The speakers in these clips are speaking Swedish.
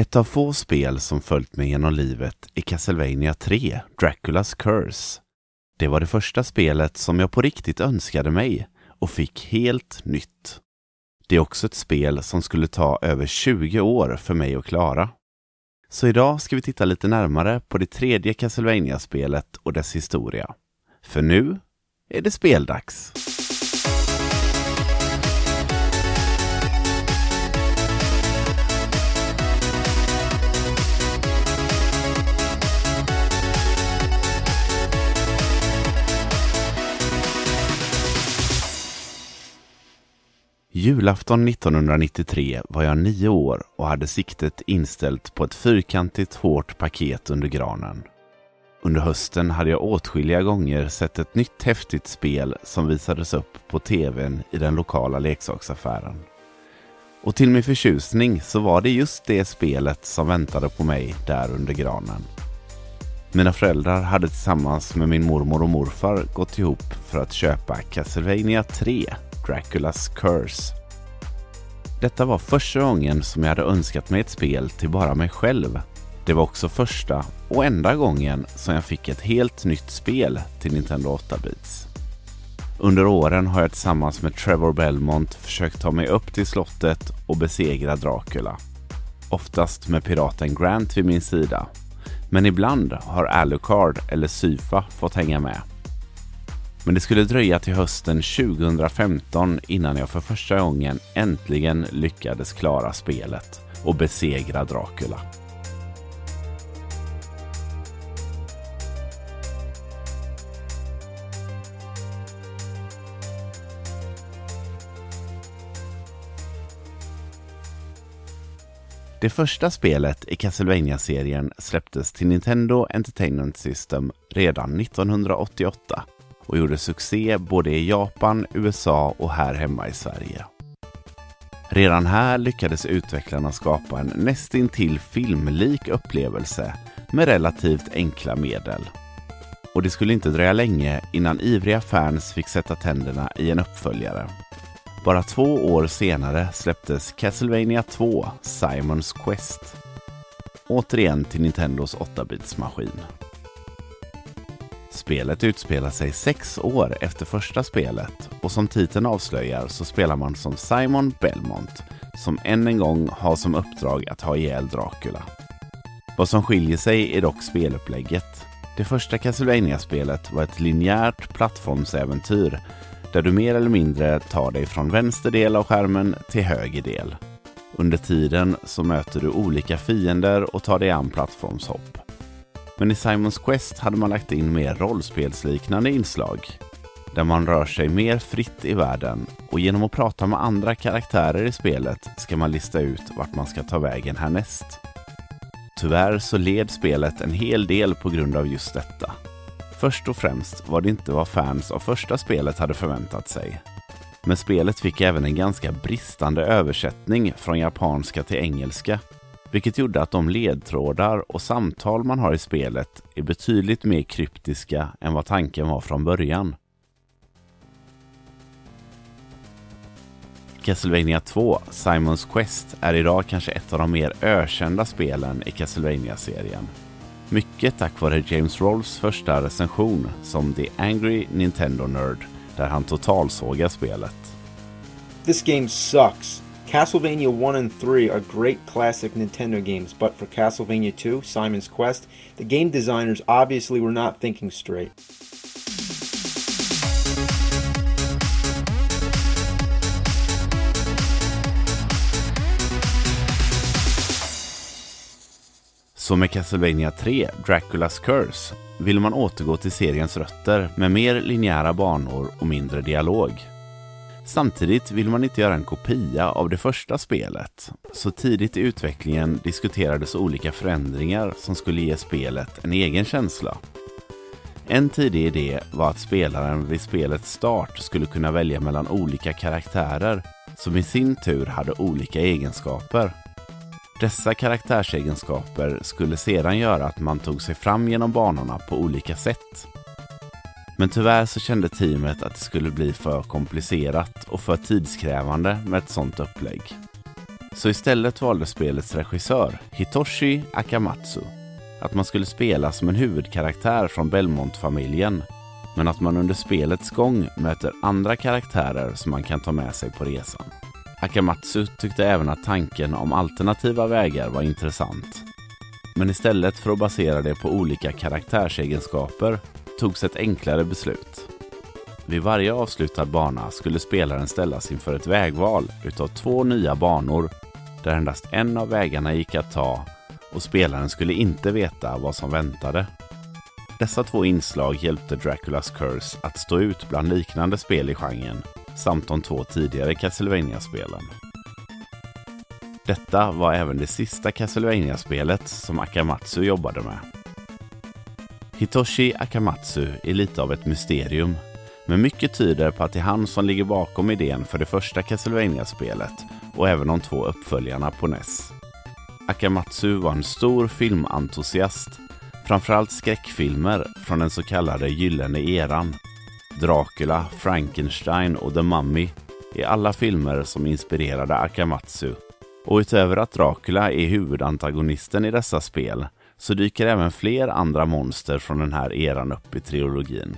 Ett av få spel som följt mig genom livet är Castlevania 3, Draculas Curse. Det var det första spelet som jag på riktigt önskade mig och fick helt nytt. Det är också ett spel som skulle ta över 20 år för mig att klara. Så idag ska vi titta lite närmare på det tredje Castlevania-spelet och dess historia. För nu är det speldags! Julafton 1993 var jag nio år och hade siktet inställt på ett fyrkantigt hårt paket under granen. Under hösten hade jag åtskilliga gånger sett ett nytt häftigt spel som visades upp på tvn i den lokala leksaksaffären. Och till min förtjusning så var det just det spelet som väntade på mig där under granen. Mina föräldrar hade tillsammans med min mormor och morfar gått ihop för att köpa Castlevania 3 Draculas Curse. Detta var första gången som jag hade önskat mig ett spel till bara mig själv. Det var också första och enda gången som jag fick ett helt nytt spel till Nintendo 8-bits. Under åren har jag tillsammans med Trevor Belmont försökt ta mig upp till slottet och besegra Dracula. Oftast med piraten Grant vid min sida. Men ibland har Alucard eller Syfa fått hänga med. Men det skulle dröja till hösten 2015 innan jag för första gången äntligen lyckades klara spelet och besegra Dracula. Det första spelet i Castlevania-serien släpptes till Nintendo Entertainment System redan 1988 och gjorde succé både i Japan, USA och här hemma i Sverige. Redan här lyckades utvecklarna skapa en nästintill filmlik upplevelse med relativt enkla medel. Och det skulle inte dröja länge innan ivriga fans fick sätta tänderna i en uppföljare. Bara två år senare släpptes Castlevania 2 Simons Quest. Återigen till Nintendos 8-bitsmaskin. Spelet utspelar sig sex år efter första spelet och som titeln avslöjar så spelar man som Simon Belmont som än en gång har som uppdrag att ha ihjäl Dracula. Vad som skiljer sig är dock spelupplägget. Det första Castlevania-spelet var ett linjärt plattformsäventyr där du mer eller mindre tar dig från vänster del av skärmen till höger del. Under tiden så möter du olika fiender och tar dig an plattformshopp. Men i Simons Quest hade man lagt in mer rollspelsliknande inslag. Där man rör sig mer fritt i världen och genom att prata med andra karaktärer i spelet ska man lista ut vart man ska ta vägen härnäst. Tyvärr så led spelet en hel del på grund av just detta. Först och främst var det inte vad fans av första spelet hade förväntat sig. Men spelet fick även en ganska bristande översättning från japanska till engelska vilket gjorde att de ledtrådar och samtal man har i spelet är betydligt mer kryptiska än vad tanken var från början. Castlevania 2, Simons Quest, är idag kanske ett av de mer ökända spelen i Castlevania-serien. Mycket tack vare James Rolls första recension som The Angry Nintendo Nerd, där han totalsågar spelet. This game sucks. Castlevania 1 and 3 are great classic Nintendo games, but for Castlevania 2, Simon's Quest, the game designers obviously were not thinking straight. Så med Castlevania 3, Draculas Curse, vill man återgå till seriens rötter med mer linjära banor och mindre dialog. Samtidigt vill man inte göra en kopia av det första spelet, så tidigt i utvecklingen diskuterades olika förändringar som skulle ge spelet en egen känsla. En tidig idé var att spelaren vid spelets start skulle kunna välja mellan olika karaktärer som i sin tur hade olika egenskaper. Dessa karaktärsegenskaper skulle sedan göra att man tog sig fram genom banorna på olika sätt. Men tyvärr så kände teamet att det skulle bli för komplicerat och för tidskrävande med ett sådant upplägg. Så istället valde spelets regissör, Hitoshi Akamatsu, att man skulle spela som en huvudkaraktär från Belmont-familjen, men att man under spelets gång möter andra karaktärer som man kan ta med sig på resan. Akamatsu tyckte även att tanken om alternativa vägar var intressant. Men istället för att basera det på olika karaktärsegenskaper togs ett enklare beslut. Vid varje avslutad bana skulle spelaren ställas inför ett vägval utav två nya banor där endast en av vägarna gick att ta och spelaren skulle inte veta vad som väntade. Dessa två inslag hjälpte Draculas Curse att stå ut bland liknande spel i genren samt de två tidigare Castlevania-spelen. Detta var även det sista Castlevania-spelet som Akamatsu jobbade med. Hitoshi Akamatsu är lite av ett mysterium, men mycket tyder på att det är han som ligger bakom idén för det första Castlevania-spelet och även de två uppföljarna på NES. Akamatsu var en stor filmentusiast, framförallt skräckfilmer från den så kallade gyllene eran. Dracula, Frankenstein och The Mummy är alla filmer som inspirerade Akamatsu. Och utöver att Dracula är huvudantagonisten i dessa spel så dyker även fler andra monster från den här eran upp i trilogin.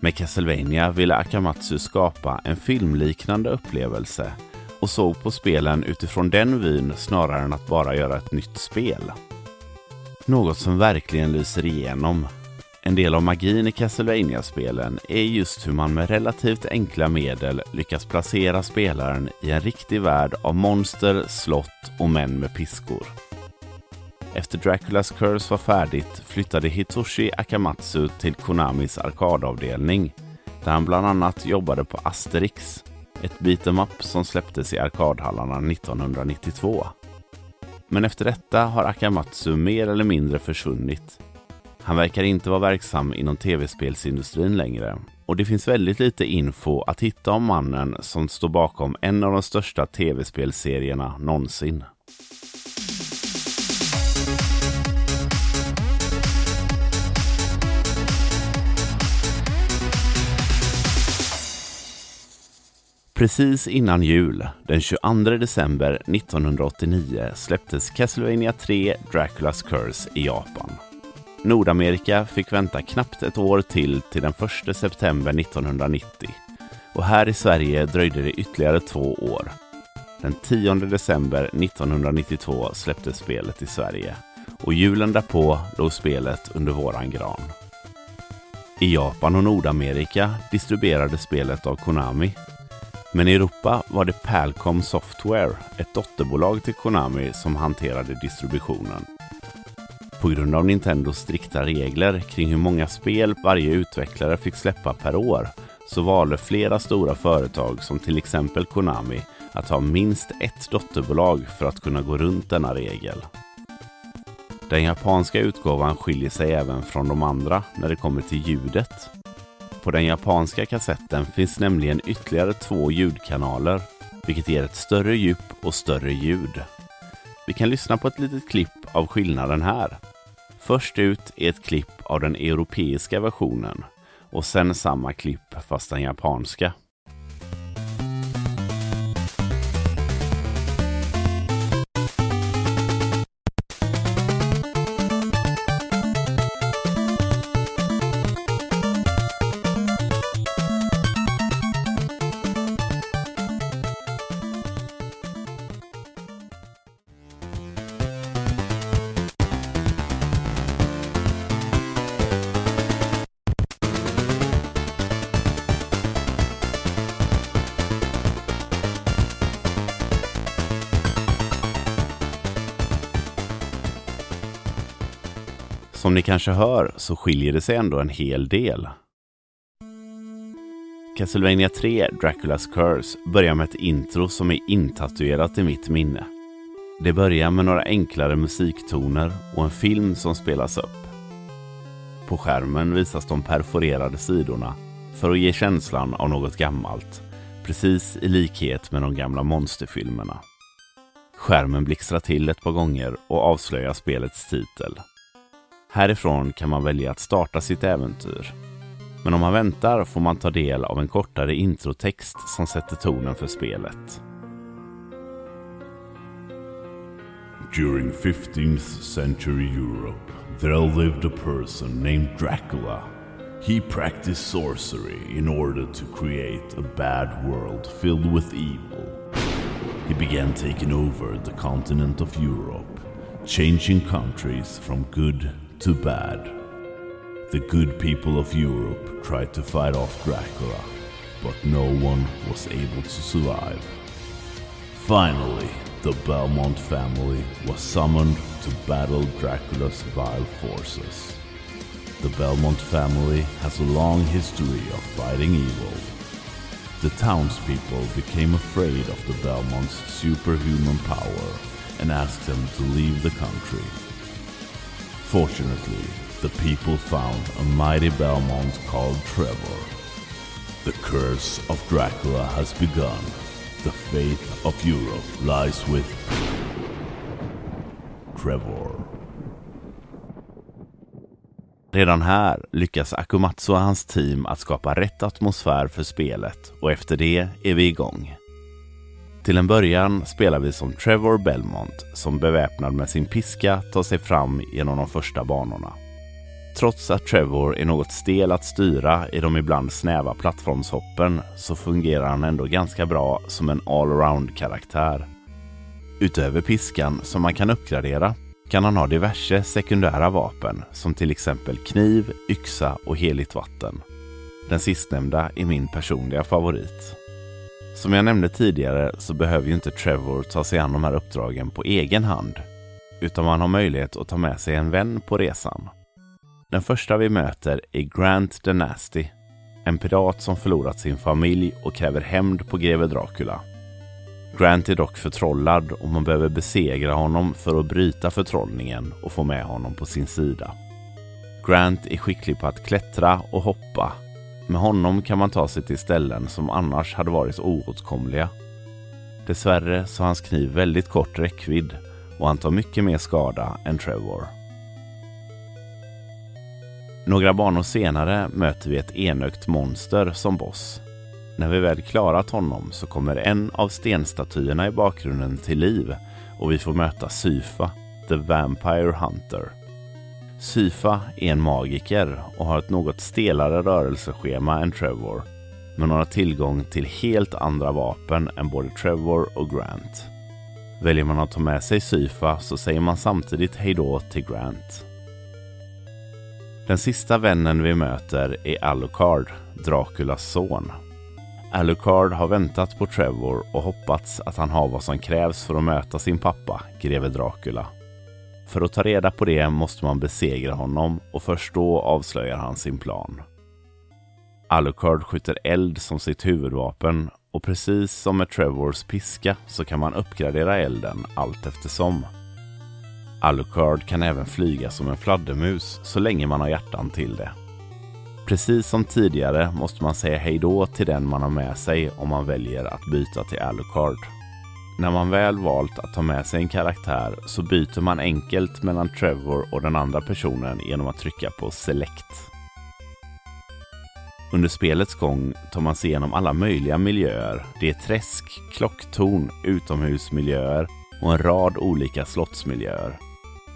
Med Castlevania ville Akamatsu skapa en filmliknande upplevelse och såg på spelen utifrån den vyn snarare än att bara göra ett nytt spel. Något som verkligen lyser igenom. En del av magin i Castlevania-spelen är just hur man med relativt enkla medel lyckas placera spelaren i en riktig värld av monster, slott och män med piskor. Efter Draculas Curse var färdigt flyttade Hitoshi Akamatsu till Konamis arkadavdelning där han bland annat jobbade på Asterix, ett beat'em up som släpptes i arkadhallarna 1992. Men efter detta har Akamatsu mer eller mindre försvunnit. Han verkar inte vara verksam inom tv-spelsindustrin längre och det finns väldigt lite info att hitta om mannen som står bakom en av de största tv-spelserierna någonsin. Precis innan jul, den 22 december 1989, släpptes Castlevania 3 Draculas Curse i Japan. Nordamerika fick vänta knappt ett år till till den 1 september 1990 och här i Sverige dröjde det ytterligare två år. Den 10 december 1992 släpptes spelet i Sverige och julen därpå låg spelet under våran gran. I Japan och Nordamerika distribuerades spelet av Konami men i Europa var det Palcom Software, ett dotterbolag till Konami, som hanterade distributionen. På grund av Nintendos strikta regler kring hur många spel varje utvecklare fick släppa per år så valde flera stora företag som till exempel Konami att ha minst ett dotterbolag för att kunna gå runt denna regel. Den japanska utgåvan skiljer sig även från de andra när det kommer till ljudet. På den japanska kassetten finns nämligen ytterligare två ljudkanaler, vilket ger ett större djup och större ljud. Vi kan lyssna på ett litet klipp av skillnaden här. Först ut är ett klipp av den europeiska versionen och sen samma klipp fast den japanska. Som ni kanske hör så skiljer det sig ändå en hel del. Castlevania 3 Draculas Curse börjar med ett intro som är intatuerat i mitt minne. Det börjar med några enklare musiktoner och en film som spelas upp. På skärmen visas de perforerade sidorna för att ge känslan av något gammalt, precis i likhet med de gamla monsterfilmerna. Skärmen blixtrar till ett par gånger och avslöjar spelets titel. Härifrån kan man välja att starta sitt äventyr. Men om man väntar får man ta del av en kortare introtext som sätter tonen för spelet. During 15th century Europe, there lived a person named Dracula. He practiced sorcery in order to create a bad world filled with evil. He began taking over the continent of Europe, changing countries from good to bad. The good people of Europe tried to fight off Dracula, but no one was able to survive. Finally, the Belmont family was summoned to battle Dracula's vile forces. The Belmont family has a long history of fighting evil. The townspeople became afraid of the Belmont's superhuman power and asked them to leave the country. Fortunately, the people found a mighty Belmont called Trevor. The curse of Dracula has begun. The fate of Europe lies with Trevor. Redan här lyckas Akumatsu och hans team att skapa rätt atmosfär för spelet och efter det är vi igång. Till en början spelar vi som Trevor Belmont som beväpnad med sin piska tar sig fram genom de första banorna. Trots att Trevor är något stel att styra i de ibland snäva plattformshoppen så fungerar han ändå ganska bra som en allround-karaktär. Utöver piskan som man kan uppgradera kan han ha diverse sekundära vapen som till exempel kniv, yxa och heligt vatten. Den sistnämnda är min personliga favorit. Som jag nämnde tidigare så behöver ju inte Trevor ta sig an de här uppdragen på egen hand utan man har möjlighet att ta med sig en vän på resan. Den första vi möter är Grant the Nasty, en pirat som förlorat sin familj och kräver hämnd på greve Dracula. Grant är dock förtrollad och man behöver besegra honom för att bryta förtrollningen och få med honom på sin sida. Grant är skicklig på att klättra och hoppa. Med honom kan man ta sig till ställen som annars hade varit oåtkomliga. Dessvärre så har hans kniv väldigt kort räckvidd och han tar mycket mer skada än Trevor. Några banor senare möter vi ett enögt monster som boss. När vi väl klarat honom så kommer en av stenstatyerna i bakgrunden till liv och vi får möta Syfa, The Vampire Hunter. Syfa är en magiker och har ett något stelare rörelseschema än Trevor, men hon har tillgång till helt andra vapen än både Trevor och Grant. Väljer man att ta med sig Syfa så säger man samtidigt hejdå till Grant. Den sista vännen vi möter är Alucard, Draculas son. Alucard har väntat på Trevor och hoppats att han har vad som krävs för att möta sin pappa, greve Dracula. För att ta reda på det måste man besegra honom och först då avslöjar han sin plan. Alucard skjuter eld som sitt huvudvapen och precis som med Trevors piska så kan man uppgradera elden allt eftersom. Alucard kan även flyga som en fladdermus så länge man har hjärtan till det. Precis som tidigare måste man säga hejdå till den man har med sig om man väljer att byta till Alucard. När man väl valt att ta med sig en karaktär så byter man enkelt mellan Trevor och den andra personen genom att trycka på Select. Under spelets gång tar man sig igenom alla möjliga miljöer. Det är träsk, klocktorn, utomhusmiljöer och en rad olika slottsmiljöer.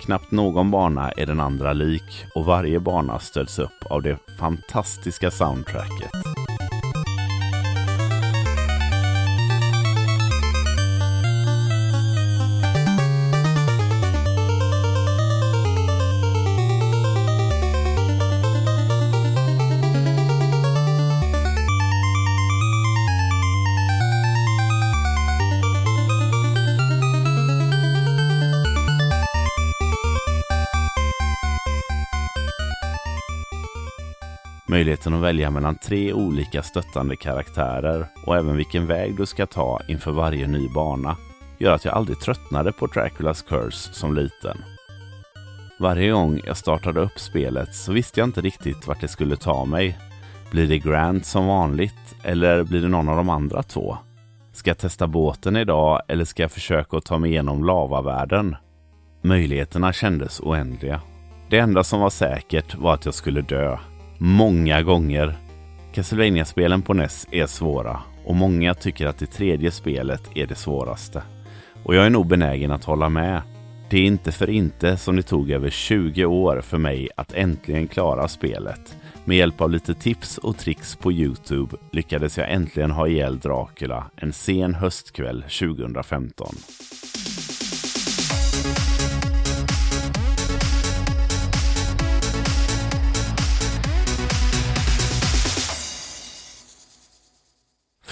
Knappt någon bana är den andra lik och varje bana stöds upp av det fantastiska soundtracket. Möjligheten att välja mellan tre olika stöttande karaktärer och även vilken väg du ska ta inför varje ny bana gör att jag aldrig tröttnade på Draculas Curse som liten. Varje gång jag startade upp spelet så visste jag inte riktigt vart det skulle ta mig. Blir det Grant som vanligt eller blir det någon av de andra två? Ska jag testa båten idag eller ska jag försöka att ta mig igenom lavavärlden? Möjligheterna kändes oändliga. Det enda som var säkert var att jag skulle dö många gånger. Castlevania-spelen på NES är svåra och många tycker att det tredje spelet är det svåraste. Och jag är nog benägen att hålla med. Det är inte för inte som det tog över 20 år för mig att äntligen klara spelet. Med hjälp av lite tips och tricks på Youtube lyckades jag äntligen ha ihjäl Dracula en sen höstkväll 2015.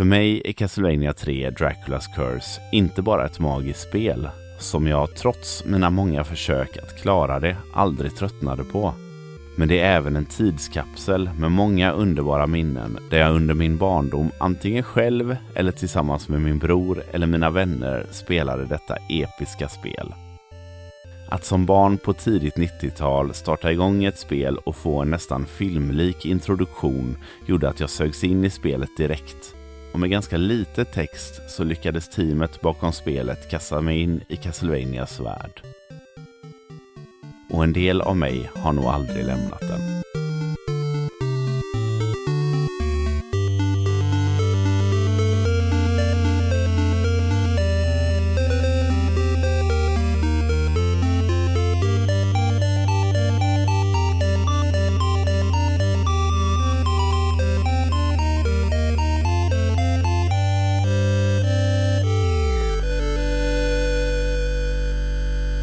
För mig är Castlevania 3 Draculas Curse inte bara ett magiskt spel som jag trots mina många försök att klara det aldrig tröttnade på. Men det är även en tidskapsel med många underbara minnen där jag under min barndom antingen själv eller tillsammans med min bror eller mina vänner spelade detta episka spel. Att som barn på tidigt 90-tal starta igång ett spel och få en nästan filmlik introduktion gjorde att jag sögs in i spelet direkt och med ganska lite text så lyckades teamet bakom spelet kasta mig in i Castlevanias värld. Och en del av mig har nog aldrig lämnat den.